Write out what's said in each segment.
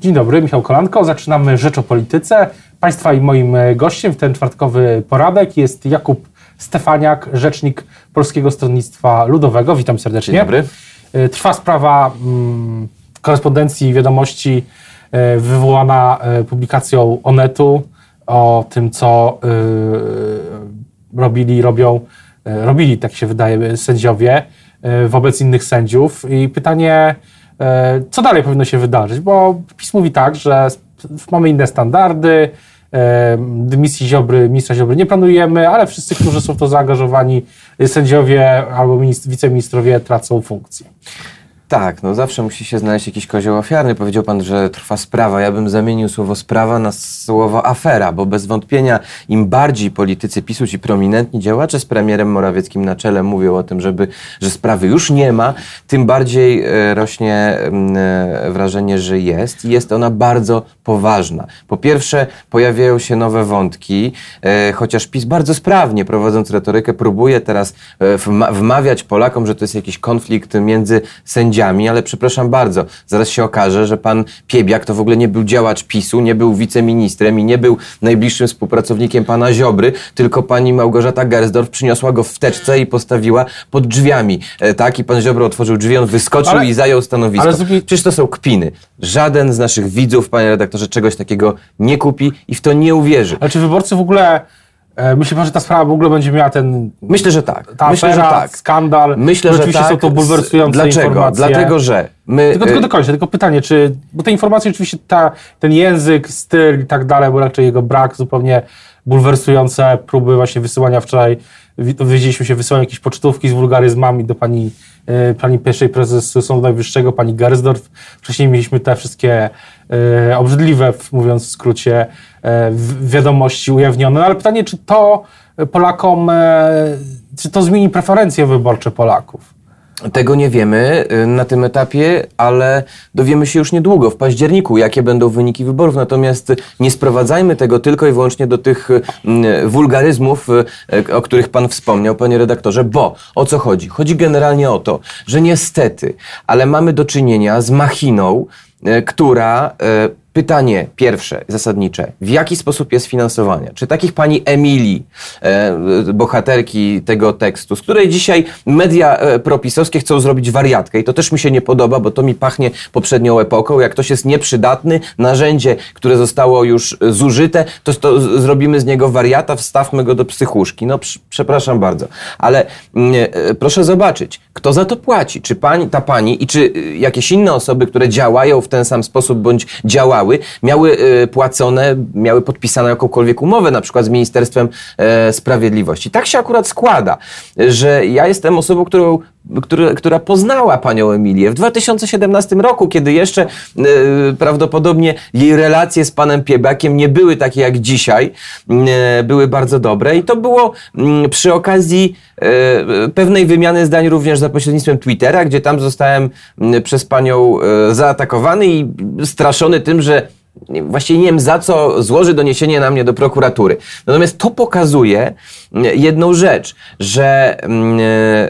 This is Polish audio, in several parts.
Dzień dobry, Michał Kolanko. Zaczynamy Rzecz o Polityce. Państwa i moim gościem w ten czwartkowy poradek jest Jakub Stefaniak, rzecznik Polskiego Stronnictwa Ludowego. Witam serdecznie. Dzień dobry. Y, Trwa sprawa mm, korespondencji wiadomości y, wywołana publikacją Onetu o tym, co y, robili, robią, robili, tak się wydaje, sędziowie wobec innych sędziów. I pytanie, co dalej powinno się wydarzyć? Bo PiS mówi tak, że mamy inne standardy, e, dymisji Ziobry, ministra Ziobry nie planujemy, ale wszyscy, którzy są w to zaangażowani, sędziowie albo ministr, wiceministrowie tracą funkcję. Tak, no zawsze musi się znaleźć jakiś kozioł ofiarny. Powiedział pan, że trwa sprawa. Ja bym zamienił słowo sprawa na słowo afera, bo bez wątpienia im bardziej politycy PiSu, ci prominentni działacze z premierem Morawieckim na czele mówią o tym, żeby, że sprawy już nie ma, tym bardziej e, rośnie mm, e, wrażenie, że jest i jest ona bardzo poważna. Po pierwsze, pojawiają się nowe wątki, e, chociaż PiS bardzo sprawnie prowadząc retorykę próbuje teraz wma- wmawiać Polakom, że to jest jakiś konflikt między sędziami, ale przepraszam bardzo, zaraz się okaże, że pan Piebiak to w ogóle nie był działacz PiSu, nie był wiceministrem i nie był najbliższym współpracownikiem pana Ziobry, tylko pani Małgorzata Gersdorf przyniosła go w teczce i postawiła pod drzwiami. E, tak, i pan Ziobro otworzył drzwi, on wyskoczył Ale- i zajął stanowisko. ale Przecież to są kpiny. Żaden z naszych widzów, panie redaktorze, czegoś takiego nie kupi i w to nie uwierzy. Ale czy wyborcy w ogóle, myślę, pan, że ta sprawa w ogóle będzie miała ten, Myślę, że tak. ta Myślę, afera, że tak. skandal? Myślę, że tak. są to bulwersujące Dlaczego? informacje. Dlatego, że my... Tylko, tylko y, dokończę, tylko pytanie, czy, bo te informacje oczywiście, ta, ten język, styl i tak dalej, bo raczej jego brak, zupełnie bulwersujące próby właśnie wysyłania wczoraj, wi- dowiedzieliśmy się, wysyłania jakieś pocztówki z wulgaryzmami do pani, e, pani pierwszej prezes Sądu Najwyższego, pani Gersdorf. Wcześniej mieliśmy te wszystkie e, obrzydliwe, mówiąc w skrócie, e, wiadomości ujawnione. No, ale pytanie, czy to Polakom, e, czy to zmieni preferencje wyborcze Polaków? Tego nie wiemy y, na tym etapie, ale dowiemy się już niedługo, w październiku, jakie będą wyniki wyborów. Natomiast nie sprowadzajmy tego tylko i wyłącznie do tych y, wulgaryzmów, y, o których Pan wspomniał, Panie redaktorze, bo o co chodzi? Chodzi generalnie o to, że niestety, ale mamy do czynienia z machiną, która y, Pytanie pierwsze, zasadnicze. W jaki sposób jest finansowanie? Czy takich pani Emilii, e, bohaterki tego tekstu, z której dzisiaj media e, propisowskie chcą zrobić wariatkę i to też mi się nie podoba, bo to mi pachnie poprzednią epoką. Jak ktoś jest nieprzydatny, narzędzie, które zostało już zużyte, to, to zrobimy z niego wariata, wstawmy go do psychuszki. No przepraszam bardzo. Ale mm, e, proszę zobaczyć, kto za to płaci? Czy pani, ta pani i czy jakieś inne osoby, które działają w ten sam sposób bądź działały, miały y, płacone, miały podpisane jakąkolwiek umowę, na przykład z Ministerstwem e, Sprawiedliwości. Tak się akurat składa, że ja jestem osobą, którą która, która poznała panią Emilię w 2017 roku, kiedy jeszcze e, prawdopodobnie jej relacje z panem Piebakiem nie były takie jak dzisiaj, e, były bardzo dobre. I to było mm, przy okazji e, pewnej wymiany zdań również za pośrednictwem Twittera, gdzie tam zostałem mm, przez panią zaatakowany i straszony tym, że właściwie nie wiem za co złoży doniesienie na mnie do prokuratury. Natomiast to pokazuje mm, jedną rzecz, że mm, e, e,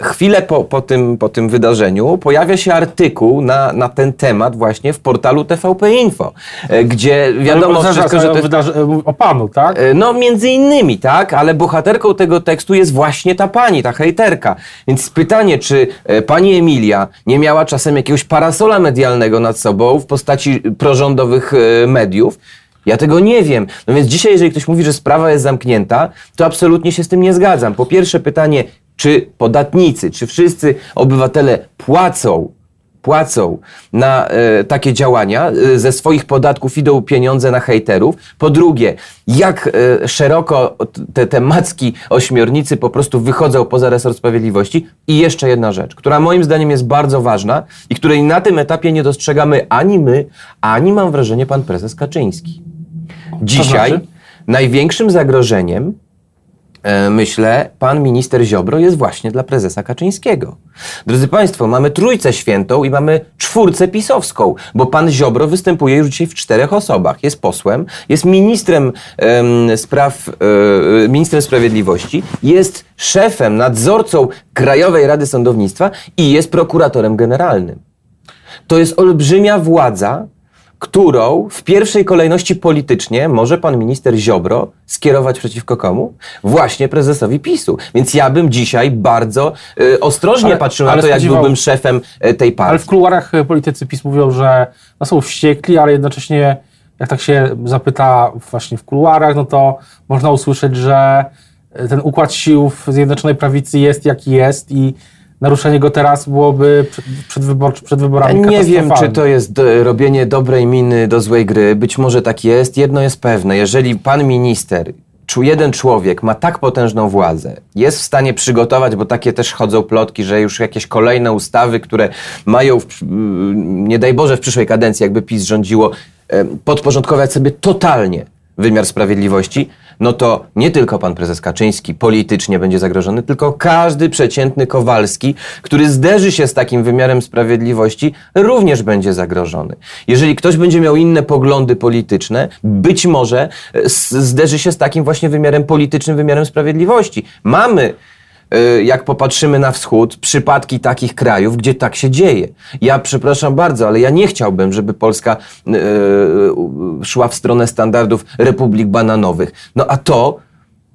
chwilę po, po, tym, po tym wydarzeniu pojawia się artykuł na, na ten temat właśnie w portalu TVP Info, e, gdzie wiadomo Ale wszystko, że... wydarzy- o panu, tak? No, między innymi, tak, ale bohaterką tego tekstu jest właśnie ta pani, ta hejterka. Więc pytanie, czy pani Emilia nie miała czasem jakiegoś parasola medialnego nad sobą w postaci prorządowych e, mediów? Ja tego nie wiem. No więc dzisiaj, jeżeli ktoś mówi, że sprawa jest zamknięta, to absolutnie się z tym nie zgadzam. Po pierwsze pytanie, czy podatnicy, czy wszyscy obywatele płacą płacą na e, takie działania, e, ze swoich podatków idą pieniądze na hejterów. Po drugie, jak e, szeroko te, te macki ośmiornicy po prostu wychodzą poza resort sprawiedliwości. I jeszcze jedna rzecz, która moim zdaniem jest bardzo ważna i której na tym etapie nie dostrzegamy ani my, ani mam wrażenie pan prezes Kaczyński. Dzisiaj znaczy? największym zagrożeniem myślę, pan minister Ziobro jest właśnie dla prezesa Kaczyńskiego. Drodzy Państwo, mamy trójcę świętą i mamy czwórcę pisowską, bo pan Ziobro występuje już dzisiaj w czterech osobach. Jest posłem, jest ministrem em, spraw, e, ministrem sprawiedliwości, jest szefem, nadzorcą Krajowej Rady Sądownictwa i jest prokuratorem generalnym. To jest olbrzymia władza, którą w pierwszej kolejności politycznie może pan minister Ziobro skierować przeciwko komu? Właśnie prezesowi PiSu. Więc ja bym dzisiaj bardzo y, ostrożnie Ale- patrzył na ale to, jak byłbym szefem y, tej partii. Ale w kuluarach e, politycy PiS mówią, że no, są wściekli, ale jednocześnie jak tak się zapyta właśnie w kuluarach, no to można usłyszeć, że e, ten układ sił w Zjednoczonej Prawicy jest jaki jest i naruszenie go teraz byłoby przed, przed, wybor, przed wyborami Nie wiem, czy to jest do, robienie dobrej miny do złej gry. Być może tak jest. Jedno jest pewne. Jeżeli pan minister, czy jeden człowiek ma tak potężną władzę, jest w stanie przygotować, bo takie też chodzą plotki, że już jakieś kolejne ustawy, które mają, w, nie daj Boże, w przyszłej kadencji, jakby PiS rządziło, em, podporządkować sobie totalnie wymiar sprawiedliwości, no to nie tylko pan prezes Kaczyński politycznie będzie zagrożony, tylko każdy przeciętny Kowalski, który zderzy się z takim wymiarem sprawiedliwości, również będzie zagrożony. Jeżeli ktoś będzie miał inne poglądy polityczne, być może e, zderzy się z takim właśnie wymiarem politycznym, wymiarem sprawiedliwości. Mamy jak popatrzymy na wschód, przypadki takich krajów, gdzie tak się dzieje. Ja przepraszam bardzo, ale ja nie chciałbym, żeby Polska y, y, szła w stronę standardów republik bananowych. No a to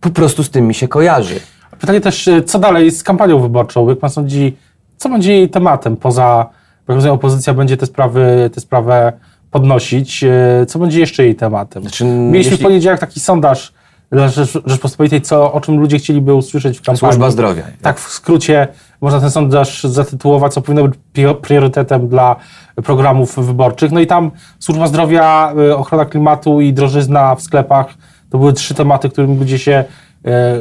po prostu z tym mi się kojarzy. Pytanie też, co dalej z kampanią wyborczą? Jak pan sądzi, co będzie jej tematem poza, jak rozumiem, opozycja będzie te sprawy, tę sprawę podnosić. Co będzie jeszcze jej tematem? Znaczy, Mieliśmy jeśli- w poniedziałek taki sondaż dla Rzecz- Rzeczpospolitej, co, o czym ludzie chcieliby usłyszeć w kampanii. Służba zdrowia. Tak, w skrócie można ten sondaż zatytułować, co powinno być prio- priorytetem dla programów wyborczych. No i tam służba zdrowia, y, ochrona klimatu i drożyzna w sklepach to były trzy tematy, którymi ludzie się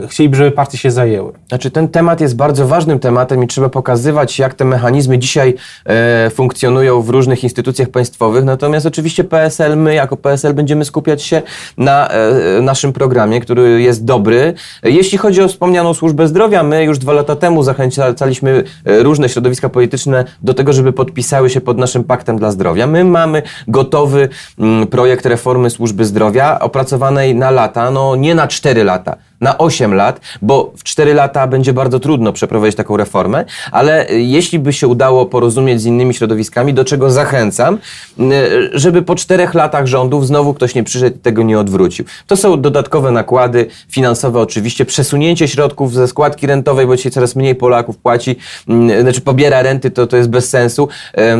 chcieliby, żeby partie się zajęły. Znaczy, ten temat jest bardzo ważnym tematem i trzeba pokazywać, jak te mechanizmy dzisiaj e, funkcjonują w różnych instytucjach państwowych. Natomiast oczywiście PSL, my jako PSL będziemy skupiać się na e, naszym programie, który jest dobry. Jeśli chodzi o wspomnianą służbę zdrowia, my już dwa lata temu zachęcaliśmy e, różne środowiska polityczne do tego, żeby podpisały się pod naszym paktem dla zdrowia. My mamy gotowy mm, projekt reformy służby zdrowia, opracowanej na lata, no nie na cztery lata, na 8 lat, bo w 4 lata będzie bardzo trudno przeprowadzić taką reformę, ale jeśli by się udało porozumieć z innymi środowiskami, do czego zachęcam, y, żeby po 4 latach rządów znowu ktoś nie przyszedł i tego nie odwrócił. To są dodatkowe nakłady finansowe oczywiście, przesunięcie środków ze składki rentowej, bo dzisiaj coraz mniej Polaków płaci, mm, znaczy pobiera renty, to, to jest bez sensu. E,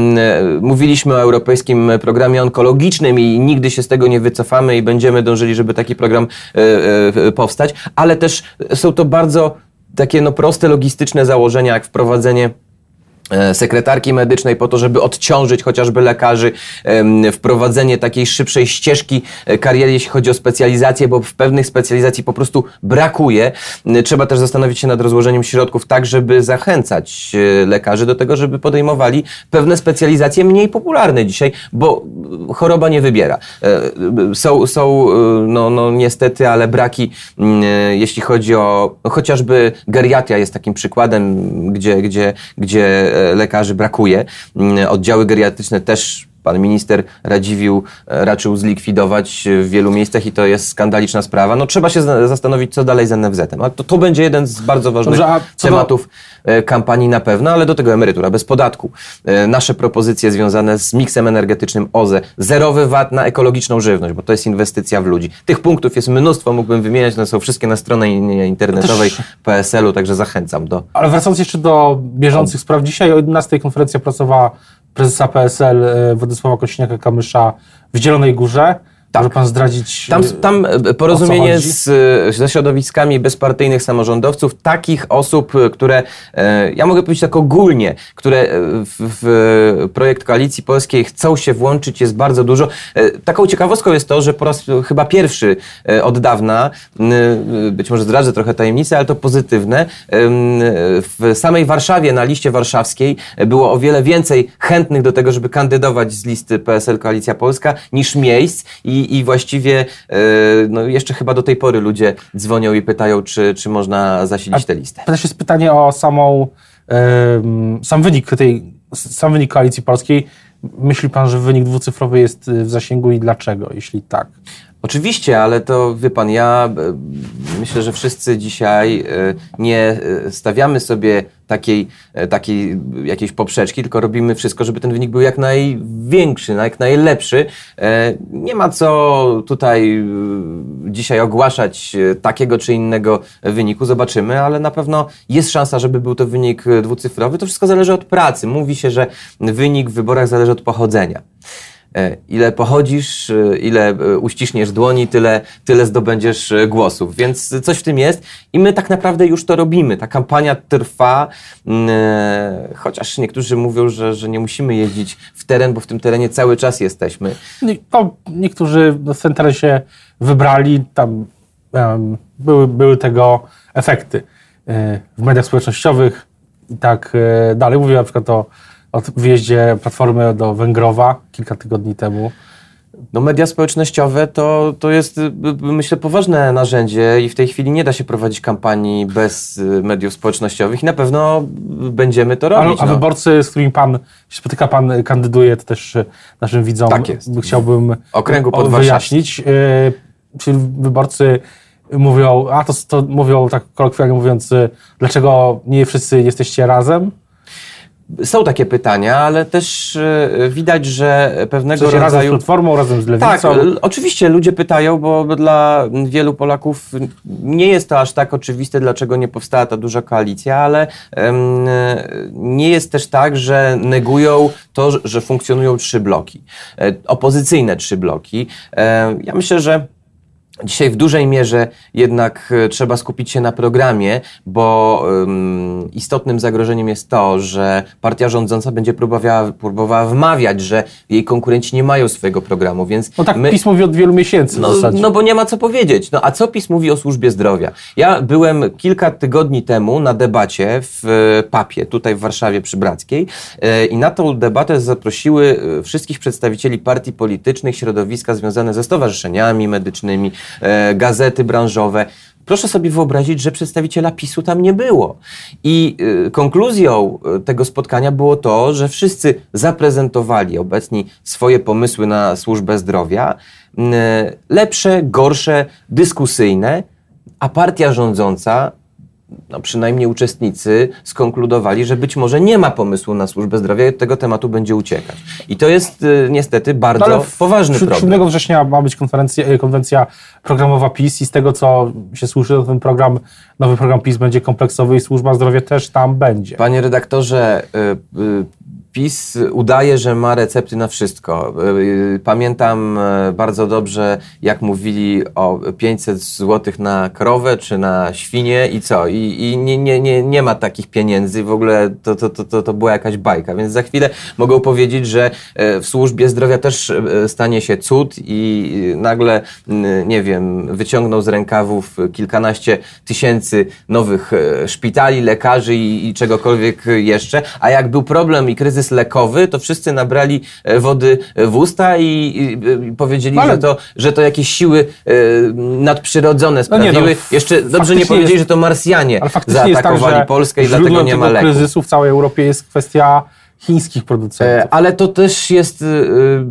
Mówiliśmy o europejskim programie onkologicznym i nigdy się z tego nie wycofamy i będziemy dążyli, żeby taki program e, e, powstać, ale też są to bardzo takie no, proste, logistyczne założenia, jak wprowadzenie sekretarki medycznej po to, żeby odciążyć chociażby lekarzy, wprowadzenie takiej szybszej ścieżki e, kariery, jeśli chodzi o specjalizację, bo w pewnych specjalizacji po prostu brakuje. E, Trzeba też zastanowić się nad rozłożeniem środków tak, żeby zachęcać e, lekarzy do tego, żeby podejmowali pewne specjalizacje mniej popularne dzisiaj, bo e, choroba nie wybiera. E, Są, są e, no, no niestety, ale braki, mm, e, jeśli chodzi o no, chociażby geriatria jest takim przykładem, gdzie, gdzie, gdzie e, lekarzy brakuje. Mm, Oddziały geriatryczne też pan minister Radziwił e, raczył zlikwidować w wielu miejscach i to jest skandaliczna sprawa. No trzeba się za- zastanowić, co dalej z NFZ-em. Ale to, to będzie jeden z bardzo ważnych Dobrze, co do- tematów e, kampanii na pewno, ale do tego emerytura bez podatku. E, Nasze propozycje związane z miksem energetycznym OZE, zerowy VAT na ekologiczną żywność, bo to jest inwestycja w ludzi. Tych punktów jest mnóstwo, mógłbym wymieniać, one są wszystkie na stronie in- internetowej Też- PSL-u, także zachęcam do... Ale wracając jeszcze do bieżących spraw, dzisiaj o 11 konferencja pracowała prezesa PSL e, Władysława Kośniaka-Kamysza w Zielonej Górze. Tak. Może pan zdradzić... Tam, e, tam porozumienie z, e, ze środowiskami bezpartyjnych samorządowców, takich osób, e, które, ja mogę powiedzieć tak ogólnie, które w, w projekt Koalicji Polskiej chcą się włączyć, jest bardzo dużo. Taką ciekawostką jest to, że po raz chyba pierwszy od dawna, być może zdradzę trochę tajemnicę, ale to pozytywne, w samej Warszawie, na liście warszawskiej było o wiele więcej chętnych do tego, żeby kandydować z listy PSL Koalicja Polska niż miejsc i, i właściwie e, no jeszcze chyba do tej pory ludzie dzwonią i pytają, czy, czy można zasilić tę listę. Też jest pytanie o samą, sam wynik tej, sam wynik Koalicji Polskiej. Myśli pan, że wynik dwucyfrowy jest w zasięgu i dlaczego, jeśli tak? Oczywiście, ale to wie pan, ja e, myślę, że wszyscy dzisiaj e, nie e, stawiamy sobie takiej, takiej jakiejś poprzeczki, tylko robimy wszystko, żeby ten wynik był jak największy, jak najlepszy. Nie ma co tutaj dzisiaj ogłaszać takiego czy innego wyniku, zobaczymy, ale na pewno jest szansa, żeby był to wynik dwucyfrowy. To wszystko zależy od pracy. Mówi się, że wynik w wyborach zależy od pochodzenia. E, Ile pochodzisz, e, ile e, uściśniesz dłoni, tyle, tyle zdobędziesz głosów. Więc coś w tym jest i my tak naprawdę już to robimy. Ta kampania trwa, mm, chociaż niektórzy mówią, że, że nie musimy jeździć w teren, bo w tym terenie cały czas jesteśmy. No, niektórzy w ten teren się wybrali, tam em, były, były tego efekty w mediach społecznościowych i tak dalej. Mówię na przykład o, o wyjeździe Platformy do Węgrowa kilka tygodni temu. No media społecznościowe to, to jest, y, y, myślę, poważne narzędzie i w tej chwili nie da się prowadzić kampanii bez y, mediów społecznościowych i na pewno y, będziemy to A, robić. a no. wyborcy, z którymi pan się spotyka, pan y, kandyduje, to też y, naszym widzom Tak jest. chciałbym Okręgu podwarszawskim. wyjaśnić. Y, Czyli wyborcy mówią, a to, to mówią tak kolokwialnie mówiąc, y, dlaczego nie wszyscy jesteście razem? Są takie pytania, ale też y, widać, że pewnego sensie razem z rodzaju... Platformą, razem z Lewicą? Tak, oczywiście ludzie pytają, bo dla wielu Polaków nie jest to aż tak oczywiste, dlaczego nie powstała ta duża koalicja, ale em, nie jest też tak, że negują to, że- funkcjonują trzy bloki, e, opozycyjne trzy bloki. E, Ja myślę, że Dzisiaj w dużej mierze jednak e, trzeba skupić się na programie, bo ym, istotnym zagrożeniem jest to, że partia rządząca będzie próbowała, próbowała wmawiać, że jej konkurenci nie mają swojego programu, więc No tak my, PiS mówi od wielu miesięcy no, no bo nie ma co powiedzieć. No a co PiS mówi o służbie zdrowia? Ja byłem kilka tygodni temu na debacie w e, Papie, tutaj w Warszawie przy Brackiej e, i na tą debatę zaprosiły wszystkich przedstawicieli partii politycznych, środowiska związane ze stowarzyszeniami medycznymi, gazety branżowe. Proszę sobie wyobrazić, że przedstawiciela PiSu tam nie było. I y, konkluzją y, tego spotkania było to, że wszyscy zaprezentowali obecni swoje pomysły na służbę zdrowia, lepsze, gorsze, dyskusyjne, a partia rządząca, no przynajmniej uczestnicy, skonkludowali, że być może nie ma pomysłu na służbę zdrowia i od tego tematu będzie uciekać. I to jest y, niestety bardzo No, w- poważny problem. 7 września ma być konferencja, e, konwencja programowa PiS i z tego, co się słyszy, to ten program, nowy program PiS będzie kompleksowy i służba zdrowia też tam będzie. Panie redaktorze, y, y, PiS udaje, że ma recepty na wszystko. Y, Pamiętam y, bardzo dobrze, jak mówili o 500 zł na krowę czy na świnie i co? I, i nie, nie, nie, nie ma takich pieniędzy. W ogóle to, to, to, to, była jakaś bajka. Więc za chwilę mogą powiedzieć, że y, w służbie zdrowia też y, stanie się cud i nagle, nie wiem, wyciągną z rękawów kilkanaście tysięcy nowych e, szpitali, lekarzy i, i czegokolwiek jeszcze. A jak był problem i kryzys lekowy, to wszyscy nabrali e, wody w usta i, i, i powiedzieli, Ale- że, to, że to jakieś siły e, nadprzyrodzone No nie, no, sprawiły. Jeszcze dobrze nie powiedzieli, jest- że to Marsjanie tak, zaatakowali że Polskę i dlatego nie ma leków. kryzysu w całej Europie jest kwestia chińskich producentów. E, Ale to też jest y, y,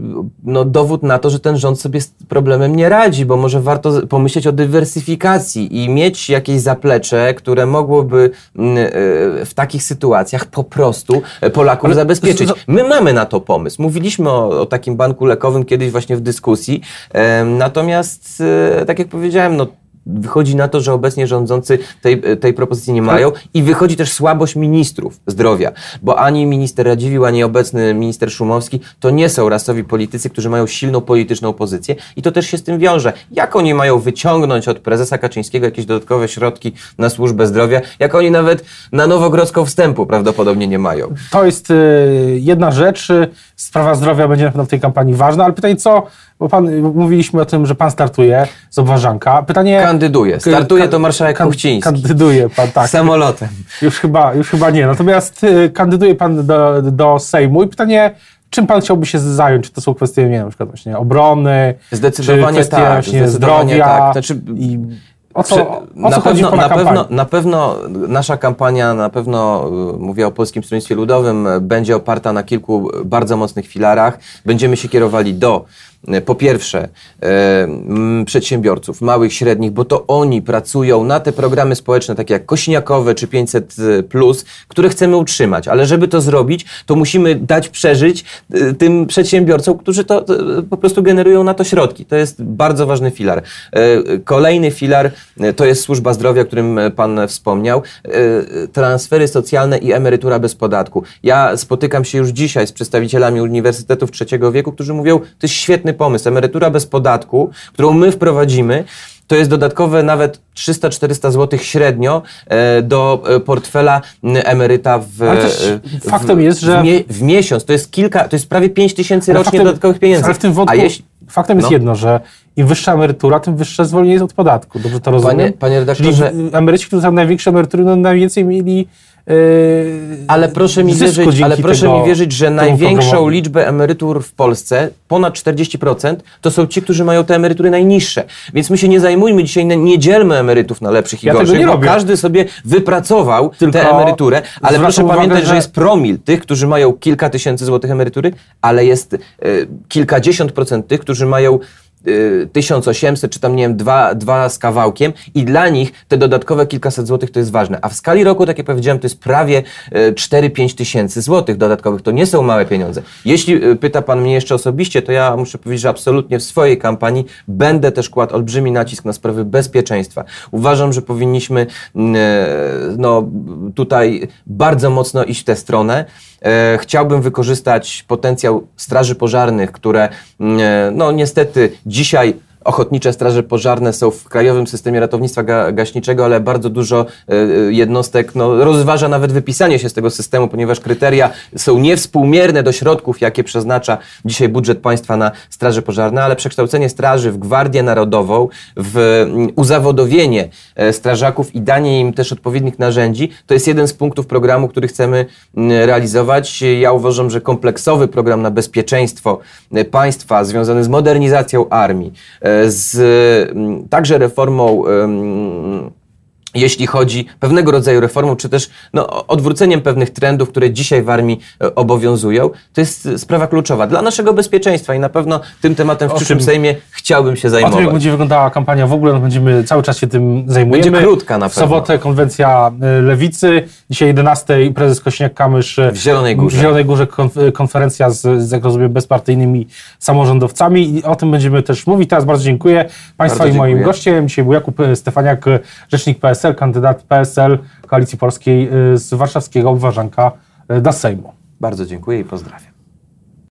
no, dowód na to, że ten rząd sobie z problemem nie radzi, bo może warto pomyśleć o dywersyfikacji i mieć jakieś zaplecze, które mogłoby mm, y, w takich sytuacjach po prostu e, Polaków Ale zabezpieczyć. My mamy na to pomysł. Mówiliśmy o, o takim banku lekowym kiedyś właśnie w dyskusji, Em, natomiast e, tak jak powiedziałem, no Wychodzi na to, że obecnie rządzący tej, tej propozycji nie mają i wychodzi też słabość ministrów zdrowia, bo ani minister Radziwiłł, ani obecny minister Szumowski to nie są rasowi politycy, którzy mają silną polityczną pozycję i to też się z tym wiąże. Jak oni mają wyciągnąć od prezesa Kaczyńskiego jakieś dodatkowe środki na służbę zdrowia, jak oni nawet na Nowogrodzką wstępu prawdopodobnie nie mają. To jest y, jedna rzecz. Sprawa zdrowia będzie na pewno w tej kampanii ważna, ale pytanie co, bo pan, mówiliśmy o tym, że pan startuje z obważanka. Pytanie... Kandyduje. Startuje to marszałek kan- Kuchciński. Kandyduje pan, tak. Samolotem. Już chyba, już chyba nie. Natomiast y, kandyduje pan do, do Sejmu i pytanie, czym pan chciałby się zająć? Czy to są kwestie, nie wiem, na przykład właśnie obrony, Zdecydowanie czy kwestie tak, właśnie zdecydowanie zdrowia? tak. Znaczy, i o co, o na, co chodzi pewno, na, pewno, na pewno nasza kampania, na pewno y, mówię o Polskim Stronnictwie Ludowym, będzie oparta na kilku bardzo mocnych filarach. Będziemy się kierowali do po pierwsze e, przedsiębiorców, małych, średnich, bo to oni pracują na te programy społeczne, takie jak Kośniakowe czy 500, plus, które chcemy utrzymać. Ale żeby to zrobić, to musimy dać przeżyć e, tym przedsiębiorcom, którzy to e, po prostu generują na to środki. To jest bardzo ważny filar. E, Kolejny filar e, to jest służba zdrowia, o którym e, Pan wspomniał. E, Transfery socjalne i emerytura bez podatku. Ja spotykam się już dzisiaj z przedstawicielami uniwersytetów trzeciego wieku, którzy mówią, to jest świetny pomysł. Emerytura bez podatku, którą my wprowadzimy, to jest dodatkowe nawet 300-400 zł średnio e, do e, portfela emeryta w, Ale e, w, faktem jest, że- w, mie- w miesiąc. To jest kilka, to jest prawie 5 tysięcy rocznie faktem- dodatkowych pieniędzy. Ale w tym wątku A jeśli, faktem jest No. jedno, że im wyższa emerytura, tym wyższe zwolnienie jest od podatku. Dobrze to rozumiem? Panie- panie redaktorze- Czyli w- emeryci, którzy mają największe emerytury, no najwięcej mieli Ale proszę mi wierzyć, ale proszę tego- mi wierzyć, że największą programowi. liczbę emerytur w Polsce, ponad 40%, to są ci, którzy mają te emerytury najniższe. Więc my się nie zajmujmy dzisiaj, nie- dzielmy emerytów na lepszych i Ja gorszych, nie bo robię. każdy sobie wypracował Tylko tę emeryturę, ale proszę uwagę, pamiętać, że... że jest promil tych, którzy mają kilka tysięcy złotych emerytury, ale jest e, kilkadziesiąt procent tych, którzy mają y, 1800 czy tam nie wiem, dwa, dwa z kawałkiem i dla nich te dodatkowe kilkaset złotych to jest ważne. A w skali roku, tak jak powiedziałem, to jest prawie y, 4-5 tysięcy złotych dodatkowych. To nie są małe pieniądze. Jeśli y, pyta Pan mnie jeszcze osobiście, to ja muszę powiedzieć, że absolutnie w swojej kampanii będę też kładł olbrzymi nacisk na sprawy bezpieczeństwa. Uważam, że powinniśmy no, tutaj bardzo mocno iść w tę stronę. E, Chciałbym wykorzystać potencjał straży pożarnych, które mm, e, no niestety dzisiaj Ochotnicze straże pożarne są w krajowym systemie ratownictwa ga gaśniczego, ale bardzo dużo e, e, jednostek no, rozważa nawet wypisanie się z tego systemu, ponieważ kryteria są niewspółmierne do środków, jakie przeznacza dzisiaj budżet państwa na straże pożarne, ale przekształcenie straży w Gwardię Narodową, w mm, uzawodowienie e, strażaków i danie im też odpowiednich narzędzi, to jest jeden z punktów programu, który chcemy mm, realizować. Ja uważam, że kompleksowy program na bezpieczeństwo państwa związany z modernizacją armii, z mm, także reformą jeśli chodzi pewnego rodzaju reformą, czy też no, odwróceniem pewnych trendów, które dzisiaj w armii e, obowiązują, to jest e, sprawa kluczowa dla naszego bezpieczeństwa i na pewno tym tematem w przyszłym Sejmie chciałbym się O tym, jak zajmować. będzie wyglądała kampania w ogóle, no będziemy cały czas się tym zajmujemy. Będzie krótka na W pewno. sobotę konwencja y, Lewicy, dzisiaj 11 prezes Kośniak-Kamysz W Zielonej Górze. W Zielonej Górze konf- konferencja z, z, jak rozumiem, bezpartyjnymi samorządowcami i o tym będziemy też mówić. Teraz bardzo dziękuję Państwa Bardzo i moim dziękuję. gościem. Dzisiaj był Jakub Stefaniak, rzecznik PSL, kandydat PSL Koalicji Polskiej y, z warszawskiego obważanka y, do Sejmu. Bardzo dziękuję i pozdrawiam.